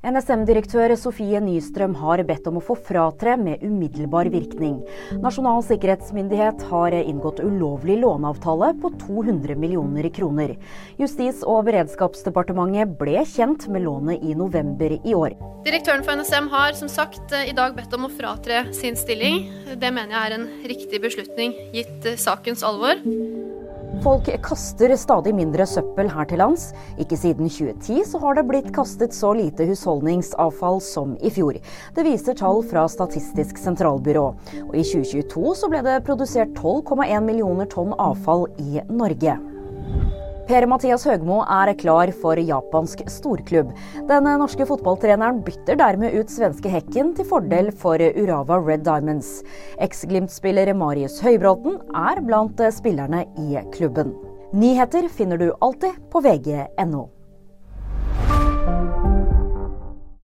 NSM-direktør Sofie Nystrøm har bedt om å få fratre med umiddelbar virkning. Nasjonal sikkerhetsmyndighet har inngått ulovlig låneavtale på 200 millioner kroner. Justis- og beredskapsdepartementet ble kjent med lånet i november i år. Direktøren for NSM har som sagt i dag bedt om å fratre sin stilling. Det mener jeg er en riktig beslutning gitt sakens alvor. Folk kaster stadig mindre søppel her til lands. Ikke siden 2010 så har det blitt kastet så lite husholdningsavfall som i fjor. Det viser tall fra Statistisk sentralbyrå. Og i 2022 så ble det produsert 12,1 millioner tonn avfall i Norge. Per-Mathias Høgmo er klar for japansk storklubb. Den norske fotballtreneren bytter dermed ut svenske Hekken til fordel for Urava Red Diamonds. Eks-Glimt-spiller Marius Høybråten er blant spillerne i klubben. Nyheter finner du alltid på vg.no.